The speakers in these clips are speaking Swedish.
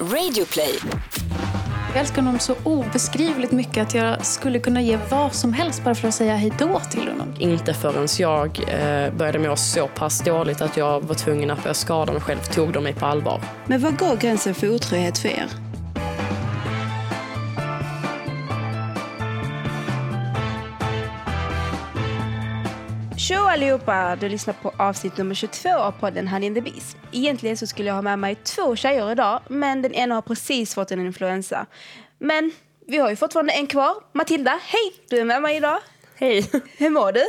Radioplay. Jag älskar honom så obeskrivligt mycket att jag skulle kunna ge vad som helst bara för att säga hej då till honom. Inte förrän jag eh, började må så pass dåligt att jag var tvungen att börja skada mig själv tog de mig på allvar. Men vad går gränsen för otrohet för er? Allihopa! Du lyssnar på avsnitt nummer 22 av podden Honey in the Bees. Egentligen så skulle jag ha med mig två tjejer idag, men den ena har precis fått en influensa. Men vi har ju fortfarande en kvar. Matilda, hej! Du är med mig idag. Hej! Hur mår du?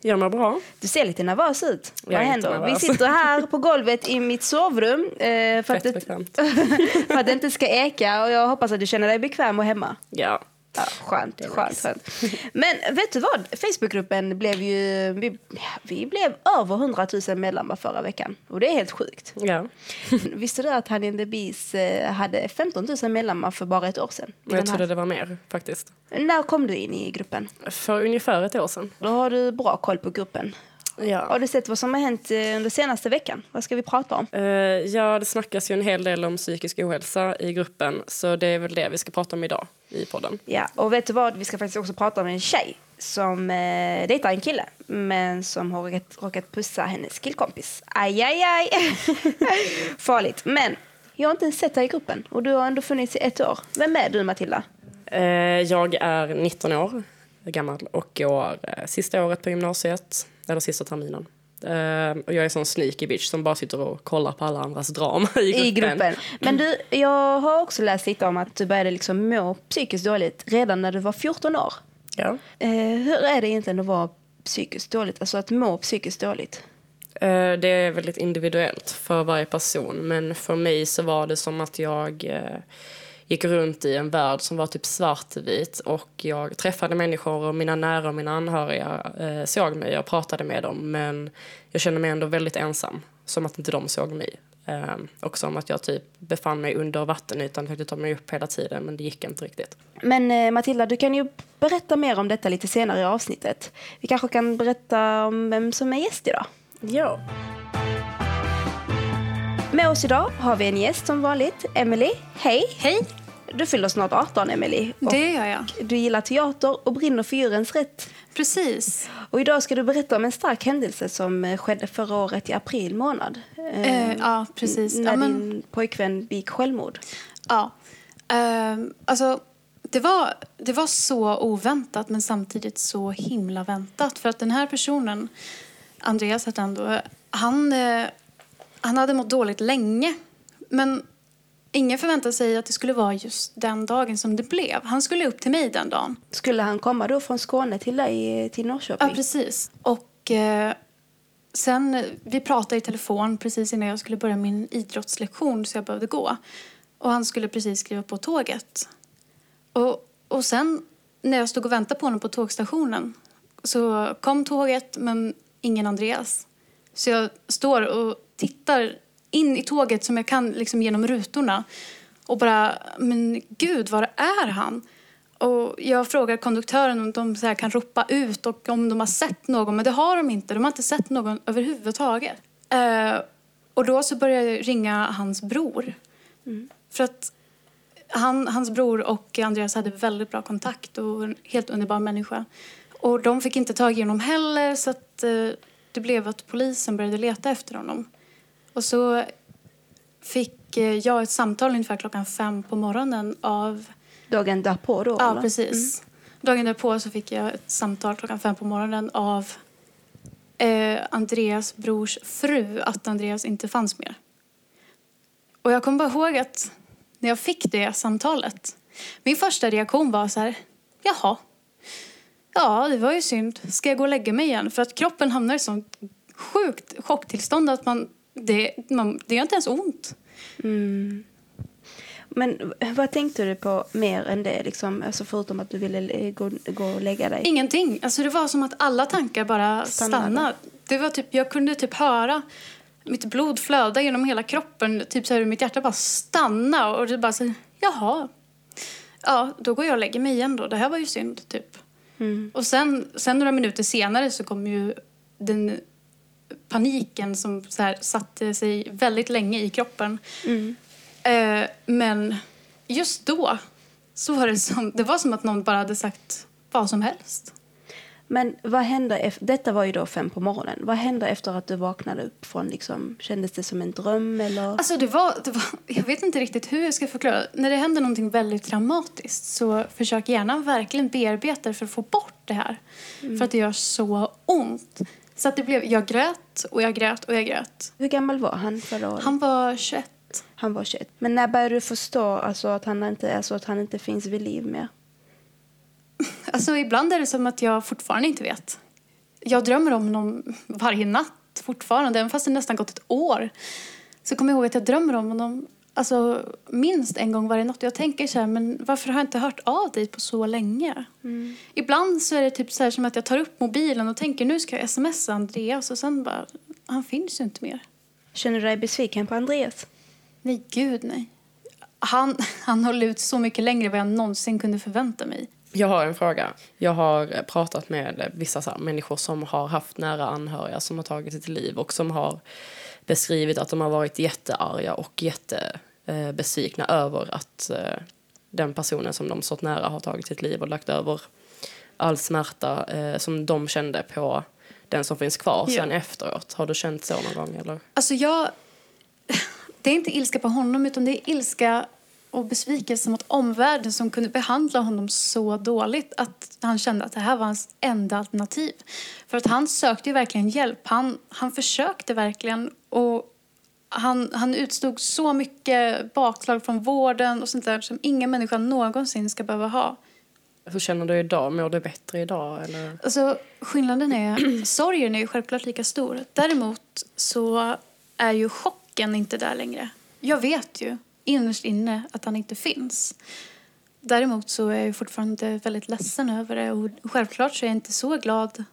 Jag mår bra. Du ser lite nervös ut. Jag Vad händer? Vi sitter här på golvet i mitt sovrum eh, för, att det, för att det inte ska eka och jag hoppas att du känner dig bekväm och hemma. Ja. Ja, skönt, skönt, skönt. Men vet du vad? Facebookgruppen blev ju... Vi, vi blev över 100 000 medlemmar förra veckan. Och det är helt sjukt. ja. Visste du att Honey in the Bees eh, hade 15 000 medlemmar för bara ett år sedan? Jag trodde det var mer faktiskt. När kom du in i gruppen? För ungefär ett år sedan. Då har du bra koll på gruppen. Har Ja. du sett vad som har hänt eh, under senaste veckan? Vad ska vi prata om? Eh, ja, det snackas ju en hel del om psykisk ohälsa i gruppen så det är väl det vi ska prata om idag i podden. Ja, och vet du vad? Vi ska faktiskt också prata om en tjej som eh, dejtar en kille men som har råkat, råkat pussa hennes killkompis. Aj, aj, aj. Farligt. Men jag har inte ens sett dig i gruppen och du har ändå funnits i ett år. Vem är du, Matilda? Eh, jag är 19 år gammal och går eh, sista året på gymnasiet, eller sista terminen. Eh, och jag är sån sneaky bitch som bara sitter och kollar på alla andras drama i gruppen. I gruppen. Men du, jag har också läst lite om att du började liksom må psykiskt dåligt redan när du var 14 år. Ja. Eh, hur är det egentligen att vara psykiskt dåligt? Alltså att må psykiskt dåligt? Eh, Det är väldigt individuellt för varje person. Men för mig så var det som att jag eh, gick runt i en värld som var typ svartvit. Och jag träffade människor och mina nära och mina anhöriga eh, såg mig och pratade med dem. Men jag kände mig ändå väldigt ensam. Som att inte de såg mig. Eh, och som att jag typ befann mig under vattenytan och försökte ta mig upp hela tiden. Men det gick inte riktigt. Men eh, Matilda, du kan ju berätta mer om detta lite senare i avsnittet. Vi kanske kan berätta om vem som är gäst idag. Ja. Med oss idag har vi en gäst som vanligt, Emily. Hej! Hej! Du fyller snart 18, Emily. Det gör jag. Du gillar teater och brinner för djurens rätt. Precis. Och idag ska du berätta om en stark händelse som eh, skedde förra året i april månad. Eh, Eh, ja, precis. När Ja, men- din pojkvän begick självmord. Ja. Ehm, alltså, det var, det var så oväntat men samtidigt så himla väntat. För att den här personen, Andreas hette han då, han, eh, han hade mått dåligt länge. Men ingen förväntade sig att det skulle vara just den dagen som det blev. Han skulle upp till mig den dagen. Skulle han komma då från Skåne till dig eh, till Norrköping? Ja, precis. Och eh, sen, eh, vi pratade i telefon precis innan jag skulle börja min idrottslektion så jag behövde gå. Och han skulle precis skriva på tåget. Och, och sen när jag stod och väntade på honom på tågstationen så kom tåget men ingen Andreas. Så jag står och tittar in i tåget som jag kan liksom genom rutorna och bara, men gud, var är han? Och jag frågar konduktören om de så här kan ropa ut och om de har sett någon, men det har de inte. De har inte sett någon överhuvudtaget. Eh, och då så börjar jag ringa hans bror. För att han, hans bror och Andreas hade väldigt bra kontakt och en helt underbar människa. Och de fick inte tag i honom heller så att eh, det blev att polisen började leta efter honom. Och så fick eh, jag ett samtal ungefär klockan fem på morgonen av... Dagen därpå då? Ja, eller? precis. Dagen därpå så fick jag ett samtal klockan fem på morgonen av eh, Andreas brors fru att Andreas inte fanns mer. Och jag kommer bara ihåg att när jag fick det samtalet, min första reaktion var så här, jaha, ja det var ju synd, ska jag gå och lägga mig igen? För att kroppen hamnar i sånt sjukt chocktillstånd att man, det, man, det gör inte ens ont. Men vad tänkte du på mer än det? Liksom? Alltså förutom att du ville gå, gå och lägga dig? Ingenting. Alltså det var som att alla tankar bara Stannade. stannade. Det var typ, jag kunde typ höra mitt blod flöda genom hela kroppen. Typ så här, mitt hjärta bara stanna och det bara så, jaha. Ja, då går jag och lägger mig igen då. Det här var ju synd, typ. Och sen, sen några minuter senare så kom ju den paniken som så här, satte sig väldigt länge i kroppen. Eh, Eh, men just då så var det som, det var som att någon bara hade sagt vad som helst. Men vad hände detta var ju då fem på morgonen. Vad hände efter att du vaknade upp från liksom, kändes det som en dröm eller? Alltså det var, det var, jag vet inte riktigt hur jag ska förklara. När det händer någonting väldigt dramatiskt så försök gärna verkligen bearbeta för att få bort det här. För att det gör så ont. Så att det blev, jag grät och jag grät och jag grät. Hur gammal var han förra året? Han var 21. Han var 21. Men när började du förstå alltså, att, han inte, alltså, att han inte finns vid liv mer? Alltså ibland är det som att jag fortfarande inte vet. Jag drömmer om honom varje natt fortfarande, även fast det nästan gått ett år. Så kommer jag ihåg att jag drömmer om honom alltså, minst en gång varje natt. Jag tänker så här, men varför har jag inte hört av dig på så länge? Ibland så är det typ så här som att jag tar upp mobilen och tänker nu ska jag smsa Andreas och sen bara, han finns ju inte mer. Känner du dig besviken på Andreas? Nej, gud nej. Han, han höll ut så mycket längre än vad jag någonsin kunde förvänta mig. Jag har en fråga. Jag har pratat med vissa så här, människor som har haft nära anhöriga som har tagit sitt liv och som har beskrivit att de har varit jättearga och jättebesvikna över att eh, den personen som de stått nära har tagit sitt liv och lagt över all smärta eh, som de kände på den som finns kvar Ja. sen efteråt. Har du känt så någon gång? Eller? Alltså jag... Det är inte ilska på honom utan det är ilska och besvikelse mot omvärlden som kunde behandla honom så dåligt att han kände att det här var hans enda alternativ. För att han sökte ju verkligen hjälp. Han, han försökte verkligen och han, han utstod så mycket bakslag från vården och sånt där som ingen människa någonsin ska behöva ha. Hur känner du idag? Mår du bättre idag? Eller? Alltså, skillnaden är... sorgen är ju självklart lika stor. Däremot så är ju chocken inte där längre. Jag vet ju innerst inne att han inte finns. Däremot så är jag fortfarande väldigt ledsen över det. Och självklart så är jag inte så glad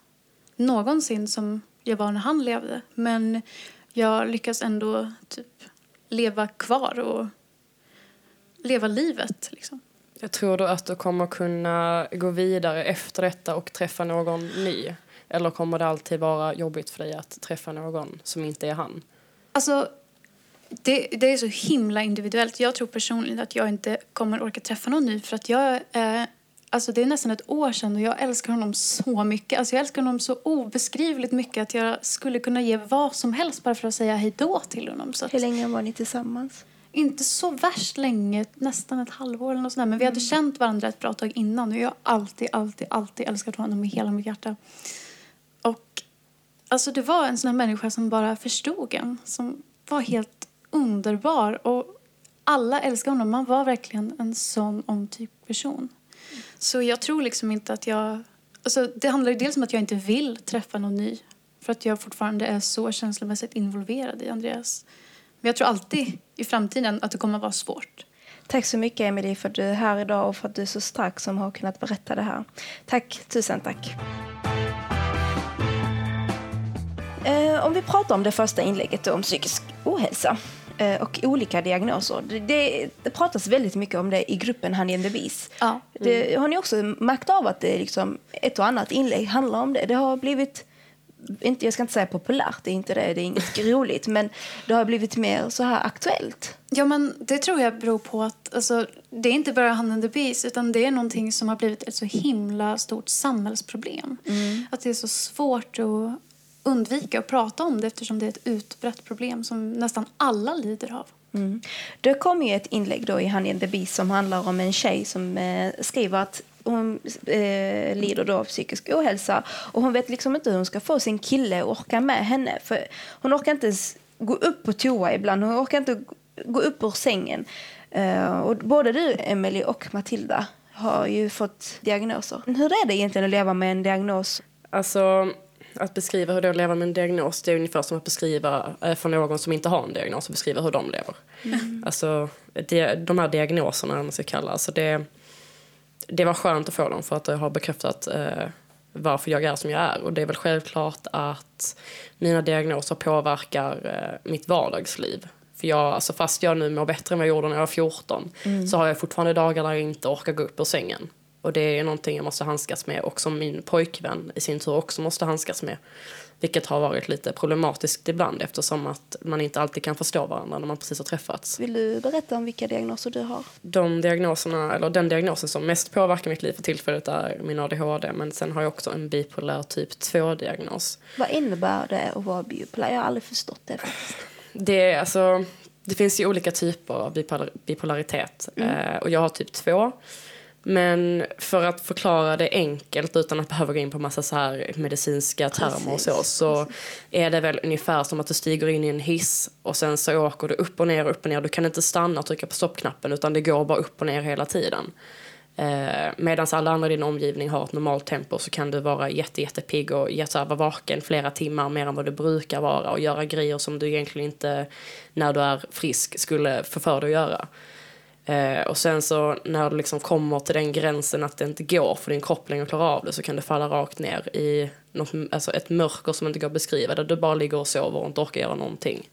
någonsin som jag var när han levde. Men jag lyckas ändå typ leva kvar och leva livet. Liksom. Jag tror du att du kommer kunna gå vidare efter detta och träffa någon ny? Eller kommer det alltid vara jobbigt för dig att träffa någon som inte är han? Alltså, det, det är så himla individuellt. Jag tror personligen att jag inte kommer orka träffa någon ny för att jag eh, Alltså det är nästan ett år sedan och jag älskar honom så mycket. Alltså jag älskar honom så obeskrivligt mycket att jag skulle kunna ge vad som helst bara för att säga hej då till honom. Så att, Hur länge var ni tillsammans? inte så värst länge, nästan ett halvår eller något sånt där. Men vi hade känt varandra ett bra tag innan och jag har alltid, alltid, alltid älskat honom med hela mitt hjärta. Och alltså det var en sån här människa som bara förstod en, som var helt underbar. Och alla älskade honom. Man var verkligen en sån omtyckt person. Så jag tror liksom inte att jag... Alltså det handlar ju dels om att jag inte vill träffa någon ny. För att jag fortfarande är så känslomässigt involverad i Andreas. Men jag tror alltid i framtiden att det kommer att vara svårt. Tack så mycket Emily för att du är här idag och för att du är så stark som har kunnat berätta det här. Tack, tusen tack. Eh, om vi pratar om det första inlägget då, om psykisk ohälsa och olika diagnoser. Det, det, pratas väldigt mycket om det i gruppen Honey and the Bees. Ja. Det, har ni också märkt av att det liksom ett och annat inlägg handlar om det? Det har blivit, inte, jag ska inte säga populärt, det är inte det, det är inget roligt, men det har blivit mer så här aktuellt. Ja, men det tror jag beror på att alltså, det är inte bara Han and the Bees utan det är någonting som har blivit ett så himla stort samhällsproblem. Att det är så svårt att undvika att prata om det eftersom det är ett utbrett problem som nästan alla lider av. Mm. Det kom ju ett inlägg då i Honey the Beast som handlar om en tjej som eh, skriver att hon eh, lider då av psykisk ohälsa och hon vet liksom inte hur hon ska få sin kille att orka med henne. För hon orkar inte ens gå upp på toa ibland, hon orkar inte gå upp ur sängen. Eh, och både du, Emily och Matilda har ju fått diagnoser. Hur är det egentligen att leva med en diagnos? Alltså, att beskriva hur det är att leva med en diagnos det är ungefär som att beskriva eh, för någon som inte har en diagnos och beskriva hur de lever. Alltså, det, de här diagnoserna, vad man ska kalla alltså det, det var skönt att få dem för att det har bekräftat eh, varför jag är som jag är. Och det är väl självklart att mina diagnoser påverkar eh, mitt vardagsliv. För jag, alltså fast jag nu mår bättre än vad jag gjorde när jag var 14 så har jag fortfarande dagar där jag inte orkar gå upp ur sängen. Och det är någonting jag måste handskas med och som min pojkvän i sin tur också måste handskas med. Vilket har varit lite problematiskt ibland eftersom att man inte alltid kan förstå varandra när man precis har träffats. Vill du berätta om vilka diagnoser du har? De diagnoserna, eller den diagnosen som mest påverkar mitt liv för tillfället är min ADHD men sen har jag också en bipolär typ 2-diagnos. Vad innebär det att vara bipolär? Jag har aldrig förstått det faktiskt. Det, är, alltså, det finns ju olika typer av bipolar, bipolaritet eh, och jag har typ 2. Men för att förklara det enkelt utan att behöva gå in på massa så här medicinska termer och så, så är det väl ungefär som att du stiger in i en hiss och sen så åker du upp och ner och upp och ner. Du kan inte stanna och trycka på stoppknappen utan det går bara upp och ner hela tiden. Eh, Medan alla andra i din omgivning har ett normalt tempo så kan du vara jätte, jättepigg och här, vara vaken flera timmar mer än vad du brukar vara och göra grejer som du egentligen inte när du är frisk skulle få för dig att göra. Eh, och sen så när du liksom kommer till den gränsen att det inte går för din kropp längre klarar av det så kan du falla rakt ner i något, alltså ett mörker som inte går att beskriva där du bara ligger och sover och inte orkar göra någonting.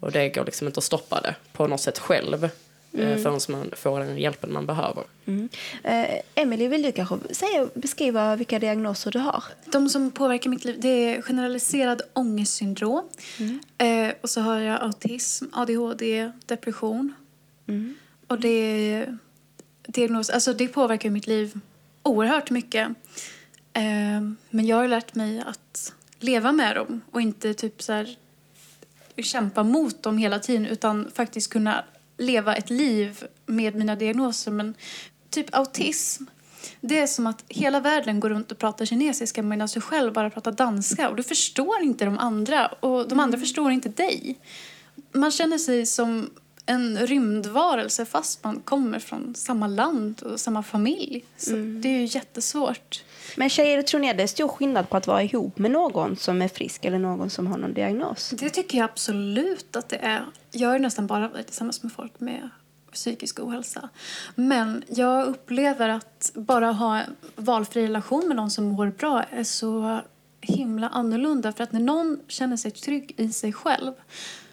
Och det går liksom inte att stoppa det på något sätt själv mm. förrän man får den hjälpen man behöver. Mm. Eh, Emily, vill du kanske säga, beskriva vilka diagnoser du har? De som påverkar mitt liv det är generaliserad ångestsyndrom. Mm. Eh, och så har jag autism, ADHD, depression. Mm. Och det, diagnos, alltså det påverkar mitt liv oerhört mycket. Eh, men jag har lärt mig att leva med dem och inte typ så här, kämpa mot dem hela tiden utan faktiskt kunna leva ett liv med mina diagnoser. Men typ autism, det är som att hela världen går runt och pratar kinesiska medan du själv bara pratar danska och du förstår inte de andra och de andra förstår inte dig. Man känner sig som en rymdvarelse fast man kommer från samma land och samma familj. Så det är ju jättesvårt. Men tjejer, tror ni att det är stor skillnad på att vara ihop med någon som är frisk eller någon som har någon diagnos? Det tycker jag absolut att det är. Jag ju nästan bara varit tillsammans med folk med psykisk ohälsa. Men jag upplever att bara ha en valfri relation med någon som mår bra är så himla annorlunda. För att när någon känner sig trygg i sig själv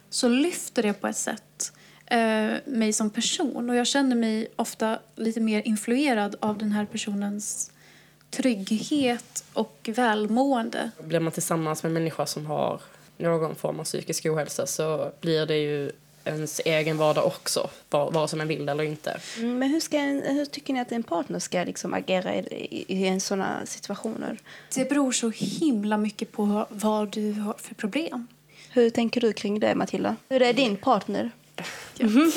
så lyfter det på ett sätt eh, mig som person. Och jag känner mig ofta lite mer influerad av den här personens trygghet och välmående. Blir man tillsammans med en människa som har någon form av psykisk ohälsa så blir det ju ens egen vardag också, vare sig man vill eller inte. Mm, Men hur, ska en, hur tycker ni att en partner ska liksom agera i, i, i en såna situationer? Det beror så himla mycket på vad du har för problem. Hur tänker du kring det, Matilda? Hur är din partner?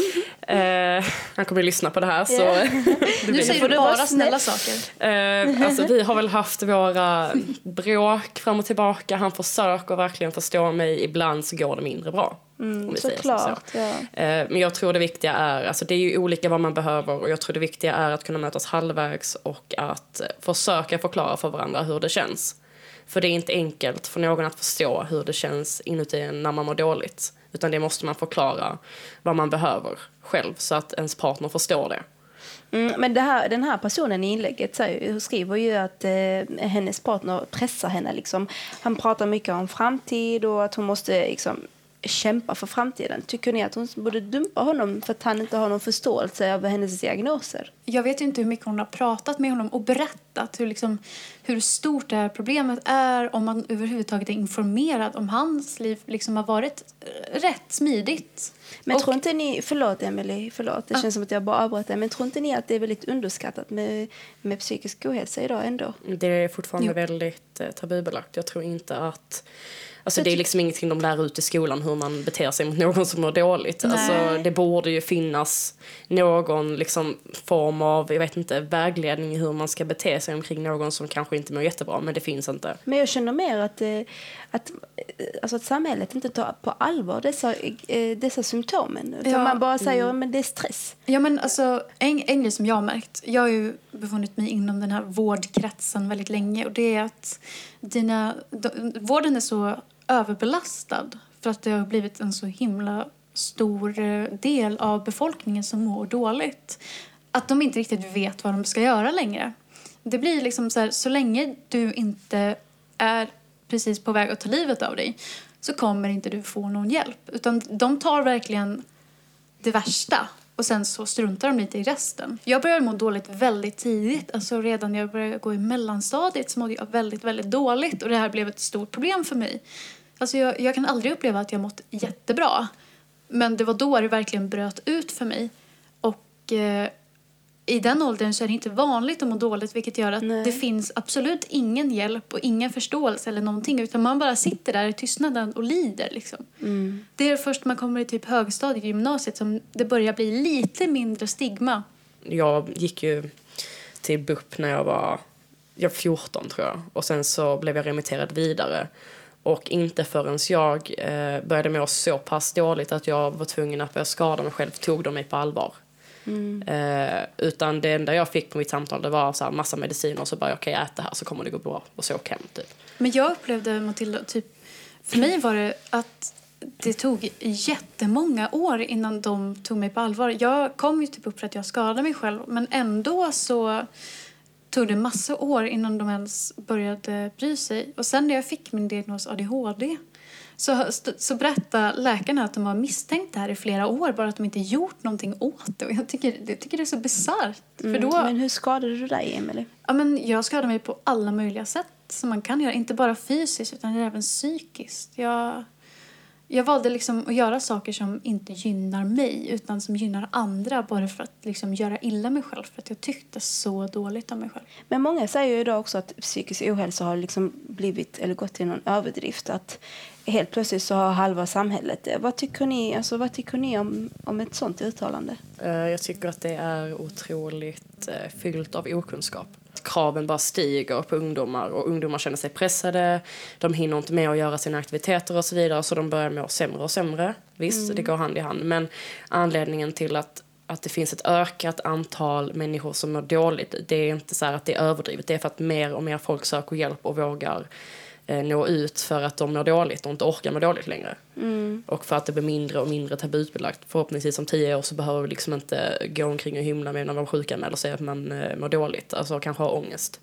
Eh, han kommer att lyssna på det här. Så Ja. det Nu säger du bara snäll. snälla saker. Eh, alltså, vi har väl haft våra bråk fram och tillbaka. Han försöker verkligen förstå mig. Ibland så går det mindre bra. så. Mm, Såklart. Ja. Eh, Men jag tror det viktiga är, alltså det är ju olika vad man behöver och jag tror det viktiga är att kunna mötas halvvägs och att försöka förklara för varandra hur det känns. För det är inte enkelt för någon att förstå hur det känns inuti en när man mår dåligt. Utan det måste man förklara vad man behöver själv så att ens partner förstår det. Mm, men det här, den här personen i inlägget säger, skriver ju att eh, hennes partner pressar henne. Liksom. Han pratar mycket om framtid och att hon måste liksom, kämpa för framtiden. Tycker ni att hon borde dumpa honom för att han inte har någon förståelse av hennes diagnoser? Jag vet inte hur mycket hon har pratat med honom och berättat hur, liksom, hur stort det här problemet är om man överhuvudtaget är informerad om hans liv liksom har varit eh, rätt smidigt. Men Och- tror inte ni, förlåt Emily, förlåt, det känns som att jag bara avbröt men tror inte ni att det är väldigt underskattat med, med psykisk ohälsa idag ändå? Det är fortfarande Jo. väldigt eh, tabubelagt. Jag tror inte att... Alltså det är liksom ingenting de lär ut i skolan hur man beter sig mot någon som mår dåligt. Nej. Alltså det borde ju finnas någon liksom form av, jag vet inte, vägledning i hur man ska bete sig omkring någon som kanske inte mår jättebra, men det finns inte. Men jag känner mer att, eh, att, eh, alltså att samhället inte tar på allvar dessa, eh, dessa symptomen. Utan Ja. man bara säger men det är stress. Ja, men alltså, en, en grej som jag har märkt, jag har ju befunnit mig inom den här vårdkretsen väldigt länge och det är att dina, de, vården är så överbelastad för att det har blivit en så himla stor eh, del av befolkningen som mår dåligt. Att de inte riktigt vet vad de ska göra längre. Det blir liksom så här, så länge du inte är precis på väg att ta livet av dig så kommer inte du få någon hjälp. Utan de tar verkligen det värsta. Och sen så struntar de lite i resten. Jag började må dåligt väldigt tidigt. Alltså redan när jag började gå i mellanstadiet så mådde jag väldigt, väldigt dåligt. Och det här blev ett stort problem för mig. Alltså jag, jag kan aldrig uppleva att jag mått jättebra. Men det var då det verkligen bröt ut för mig. Och eh, i den åldern så är det inte vanligt att må dåligt vilket gör att Nej. det finns absolut ingen hjälp och ingen förståelse eller någonting utan man bara sitter där i tystnaden och lider liksom. Det är först när man kommer i typ högstadiet, gymnasiet som det börjar bli lite mindre stigma. Jag gick ju till BUP när jag var jag var 14 tror jag. Och sen så blev jag remitterad vidare. Och inte förrän jag eh, började må så pass dåligt att jag var tvungen att börja skada mig själv tog de mig på allvar. Eh, utan det enda jag fick på mitt samtal det var så här massa mediciner och så bara okej ät det här så kommer det gå bra och så åk hem typ. Men jag upplevde Matilda, typ, för mig var det att det tog jättemånga år innan de tog mig på allvar. Jag kom ju typ upp för att jag skadade mig själv men ändå så tog det massa år innan de ens började bry sig. Och sen när jag fick min diagnos ADHD så, så berättade läkarna att de har misstänkt det här i flera år bara att de inte gjort någonting åt det. Och jag tycker, jag tycker det är så bisarrt. Då, Mm. Men hur skadade du dig, Emily? Ja, men jag skadar mig på alla möjliga sätt som man kan göra. Inte bara fysiskt utan även psykiskt. Jag, jag valde liksom att göra saker som inte gynnar mig utan som gynnar andra bara för att liksom göra illa mig själv. För att jag tyckte så dåligt om mig själv. Men många säger ju idag också att psykisk ohälsa har liksom blivit eller gått till någon överdrift. Att helt plötsligt så har halva samhället det. Vad tycker ni, alltså, vad tycker ni om, om ett sånt uttalande? Eh, Jag tycker att det är otroligt eh, fyllt av okunskap. Kraven bara stiger på ungdomar och ungdomar känner sig pressade. De hinner inte med att göra sina aktiviteter och så vidare så de börjar må sämre och sämre. Visst, det går hand i hand. Men anledningen till att, att det finns ett ökat antal människor som mår dåligt det är inte så att det är överdrivet. Det är för att mer och mer folk söker hjälp och vågar eh, nå ut för att de mår dåligt och inte orkar må dåligt längre. Och för att det blir mindre och mindre tabubelagt. Förhoppningsvis om tio år så behöver vi liksom inte gå omkring och hymla med när man sjukanmäler sig att man eh, mår dåligt, alltså kanske har ångest.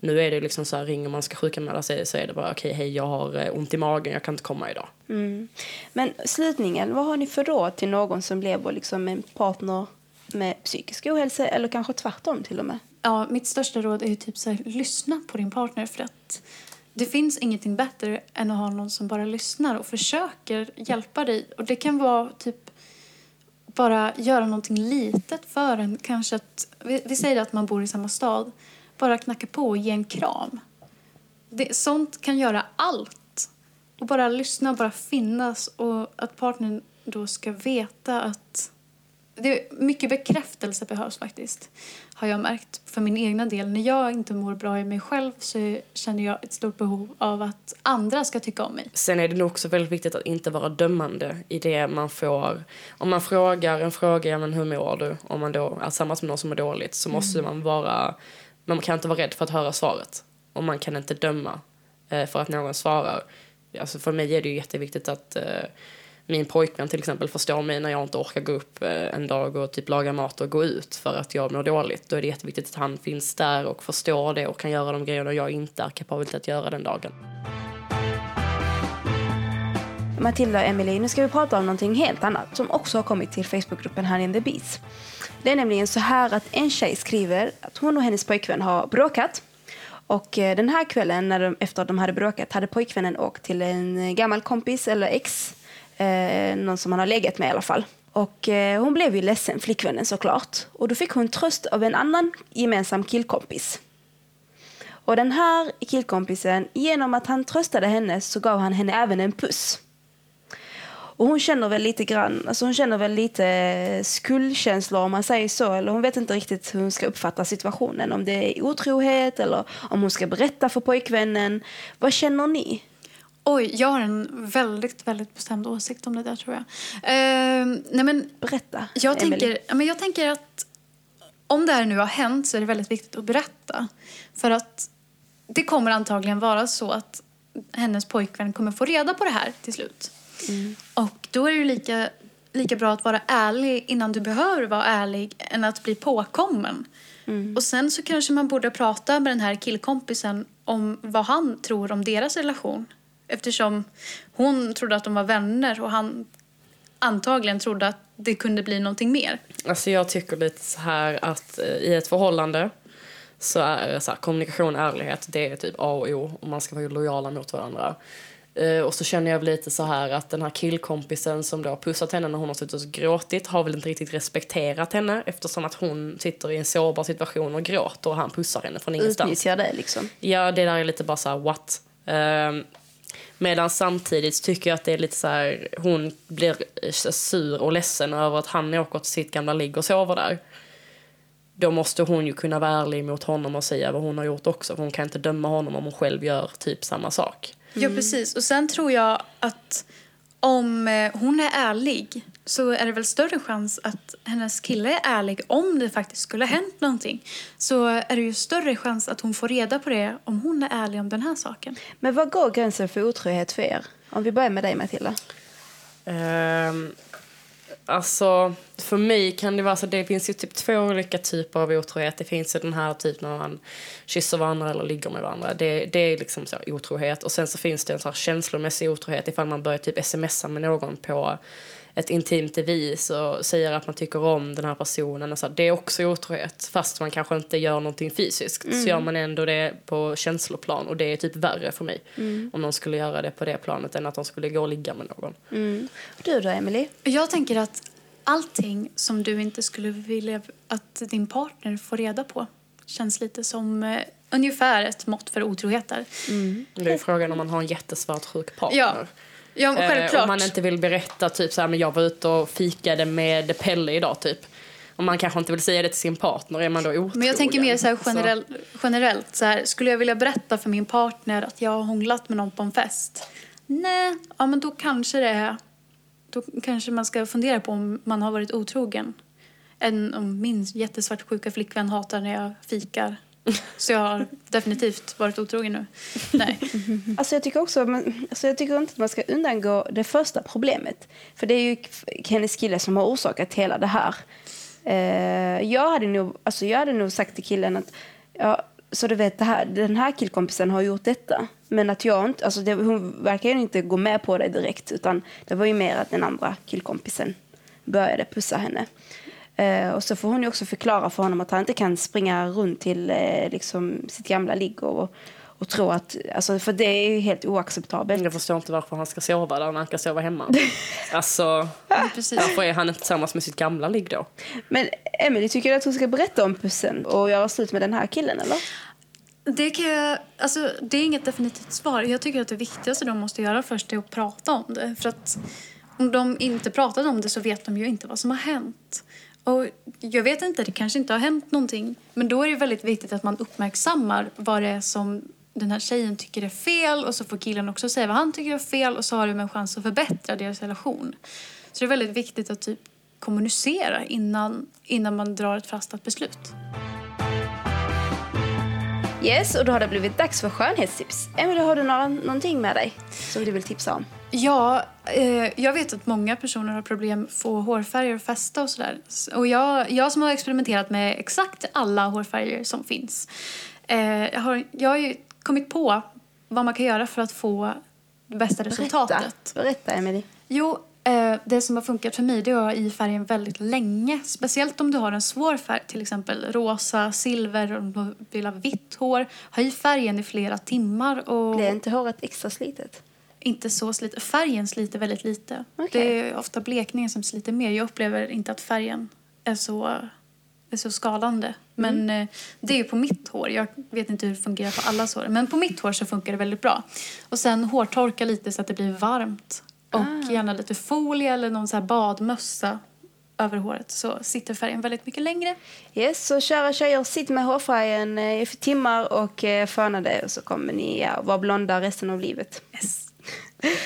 Nu är det liksom så här, ringer man ska sjukanmäla sig så är det bara okej, hej jag har eh, ont i magen, jag kan inte komma idag. Mm. Men slutningen, vad har ni för råd till någon som lever liksom med en partner med psykisk ohälsa eller kanske tvärtom till och med? Ja, mitt största råd är ju typ så här, lyssna på din partner för att det finns ingenting bättre än att ha någon som bara lyssnar och försöker hjälpa dig. Och det kan vara typ bara göra någonting litet för en. Kanske att, vi, vi säger att man bor i samma stad. Bara knacka på och ge en kram. Det, sånt kan göra allt. Och bara lyssna, bara finnas och att partnern då ska veta att det är mycket bekräftelse behövs faktiskt. Har jag märkt för min egna del. När jag inte mår bra i mig själv så känner jag ett stort behov av att andra ska tycka om mig. Sen är det nog också väldigt viktigt att inte vara dömande i det man får. Om man frågar en fråga, ja, men hur mår du? Om man då är tillsammans med någon som mår dåligt så måste man vara, man kan inte vara rädd för att höra svaret. Och man kan inte döma eh, för att någon svarar. Alltså för mig är det ju jätteviktigt att eh, min pojkvän till exempel förstår mig när jag inte orkar gå upp eh, en dag och typ laga mat och gå ut för att jag mår dåligt. Då är det jätteviktigt att han finns där och förstår det och kan göra de grejerna jag inte är kapabel till att göra den dagen. Matilda och Emily, nu ska vi prata om någonting helt annat som också har kommit till Facebookgruppen Honey in the Beats. Det är nämligen så här att en tjej skriver att hon och hennes pojkvän har bråkat. Och eh, den här kvällen, när de, efter att de hade bråkat, hade pojkvännen åkt till en eh, gammal kompis eller ex. Eh, någon som han har legat med i alla fall. Och eh, hon blev ju ledsen, flickvännen såklart. Och då fick hon tröst av en annan gemensam killkompis. Och den här killkompisen, genom att han tröstade henne så gav han henne även en puss. Och hon känner väl lite grann, alltså hon känner väl lite skuldkänslor om man säger så. Eller hon vet inte riktigt hur hon ska uppfatta situationen. Om det är otrohet eller om hon ska berätta för pojkvännen. Vad känner ni? Oj, jag har en väldigt, väldigt bestämd åsikt om det där tror jag. Eh, nej men, Berätta, jag Emily. tänker, men jag tänker att om det här nu har hänt så är det väldigt viktigt att berätta. För att det kommer antagligen vara så att hennes pojkvän kommer få reda på det här till slut. Och då är det ju lika, lika bra att vara ärlig innan du behöver vara ärlig än att bli påkommen. Och sen så kanske man borde prata med den här killkompisen om vad han tror om deras relation. Eftersom hon trodde att de var vänner och han antagligen trodde att det kunde bli någonting mer. Alltså jag tycker lite så här att eh, i ett förhållande så är så här, kommunikation och ärlighet det är typ A och O och man ska vara lojala mot varandra. Eh, och så känner jag lite så här att den här killkompisen som då har pussat henne när hon har suttit och gråtit har väl inte riktigt respekterat henne eftersom att hon sitter i en sårbar situation och gråter och han pussar henne från ingenstans. Utnyttjar det liksom. Ja, det där är lite bara så här, what? Um, medan samtidigt tycker jag att det är lite så här, hon blir sur och ledsen över att han åker till sitt gamla ligg och sover där. Då måste hon ju kunna vara ärlig mot honom och säga vad hon har gjort också. För hon kan inte döma honom om hon själv gör typ samma sak. Mm. Ja, precis. Och sen tror jag att om eh, hon är ärlig så är det väl större chans att hennes kille är ärlig om det faktiskt skulle ha hänt någonting. Så är det ju större chans att hon får reda på det om hon är ärlig om den här saken. Men vad går gränsen för otrohet för er? Om vi börjar med dig Matilda. Um, alltså, för mig kan det vara så det finns ju typ två olika typer av otrohet. Det finns ju den här typen när man kysser varandra eller ligger med varandra. Det, det är liksom så otrohet. Och sen så finns det en så här känslomässig otrohet ifall man börjar typ smsa med någon på ett intimt vis och säger att man tycker om den här personen. Och så, det är också otrohet, fast man kanske inte gör någonting fysiskt. Mm. Så gör man ändå det på känsloplan och det är typ värre för mig. Mm. Om någon skulle göra det på det planet än att de skulle gå och ligga med någon. Mm. Du då, Emily? Jag tänker att allting som du inte skulle vilja att din partner får reda på känns lite som eh, ungefär ett mått för otrohet där. Mm. Det är frågan om man har en jättesvart sjuk partner. Ja. Ja, självklart. Eh, om man inte vill berätta typ så här, men jag var ute och fikade med Pelle idag typ. Och man kanske inte vill säga det till sin partner, är man då otrogen? Men jag tänker mer så här generell, generellt, så här, skulle jag vilja berätta för min partner att jag har hånglat med någon på en fest? Nej, ja men då kanske det är, då kanske man ska fundera på om man har varit otrogen. Än om min jättesvartsjuka flickvän hatar när jag fikar så jag har definitivt varit otrogen nu. Nej. Alltså jag tycker också alltså jag tycker inte att man ska undangå det första problemet. För det är ju hennes kille som har orsakat hela det här. Eh, jag, hade nog, alltså jag hade nog sagt till killen att ja, så du vet, det här, den här killkompisen har gjort detta. Men att jag inte, alltså det, hon verkar ju inte gå med på det direkt. Utan det var ju mer att den andra killkompisen började pussa henne. Eh, och så får hon ju också förklara för honom att han inte kan springa runt till eh, liksom, sitt gamla ligg och, och tro att, alltså, för det är ju helt oacceptabelt. Jag förstår inte varför han ska sova där när han kan sova hemma. alltså, varför är han inte tillsammans med sitt gamla ligg då? Men Emily, tycker du att hon ska berätta om pussen och göra slut med den här killen eller? Det, kan jag, alltså, det är inget definitivt svar. Jag tycker att det viktigaste de måste göra först är att prata om det. För att om de inte pratar om det så vet de ju inte vad som har hänt. Och jag vet inte, det kanske inte har hänt någonting. Men då är det väldigt viktigt att man uppmärksammar vad det är som den här tjejen tycker är fel och så får killen också säga vad han tycker är fel och så har de en chans att förbättra deras relation. Så det är väldigt viktigt att typ kommunicera innan, innan man drar ett fastat beslut. Yes, och då har det blivit dags för skönhetstips. Emelie, har du några, någonting med dig som du vill tipsa om? Ja, eh, jag vet att många personer har problem med att få hårfärger att fästa och sådär. Och jag, jag som har experimenterat med exakt alla hårfärger som finns. Eh, jag, har, jag har ju kommit på vad man kan göra för att få det bästa Berätta. resultatet. Berätta, Emelie. Jo, det som har funkat för mig det är att ha i färgen väldigt länge. Speciellt om du har en svår färg, till exempel rosa, silver, om du vill ha vitt hår. Ha i färgen i flera timmar. Och... Blir inte håret extra slitet? inte så sliter. Färgen sliter väldigt lite. Okay. Det är ofta blekningen som sliter mer. Jag upplever inte att färgen är så, är så skadande. Men mm. Eh, det är på mitt hår. Jag vet inte hur det fungerar på allas hår. Men på mitt hår så funkar det väldigt bra. Och sen hårtorka lite så att det blir varmt. Och ah. gärna lite folie eller någon så här badmössa över håret så sitter färgen väldigt mycket längre. Yes, så kära tjejer, sitt med hårfärgen eh, i timmar och eh, föna det och så kommer ni ja, vara blonda resten av livet. Yes.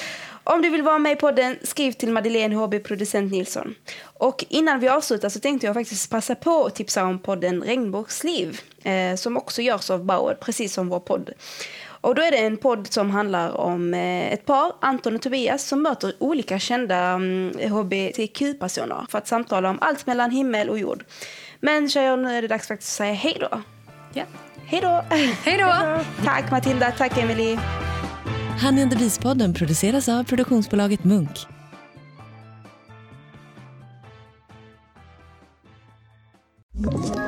Om du vill vara med i podden, skriv till Madeleine HB, producent Nilsson. Och innan vi avslutar så tänkte jag faktiskt passa på att tipsa om podden Regnbågsliv, eh, som också görs av Bauer, precis som vår podd. Och då är det en podd som handlar om eh, ett par, Anton och Tobias, som möter olika kända mm, hbtq-personer för att samtala om allt mellan himmel och jord. Men tjejer, nu är det dags faktiskt att säga hej då. Ja. Hej då! Hej då! tack Matilda, tack Emily. Honey and the Beast-podden produceras av produktionsbolaget Munk. you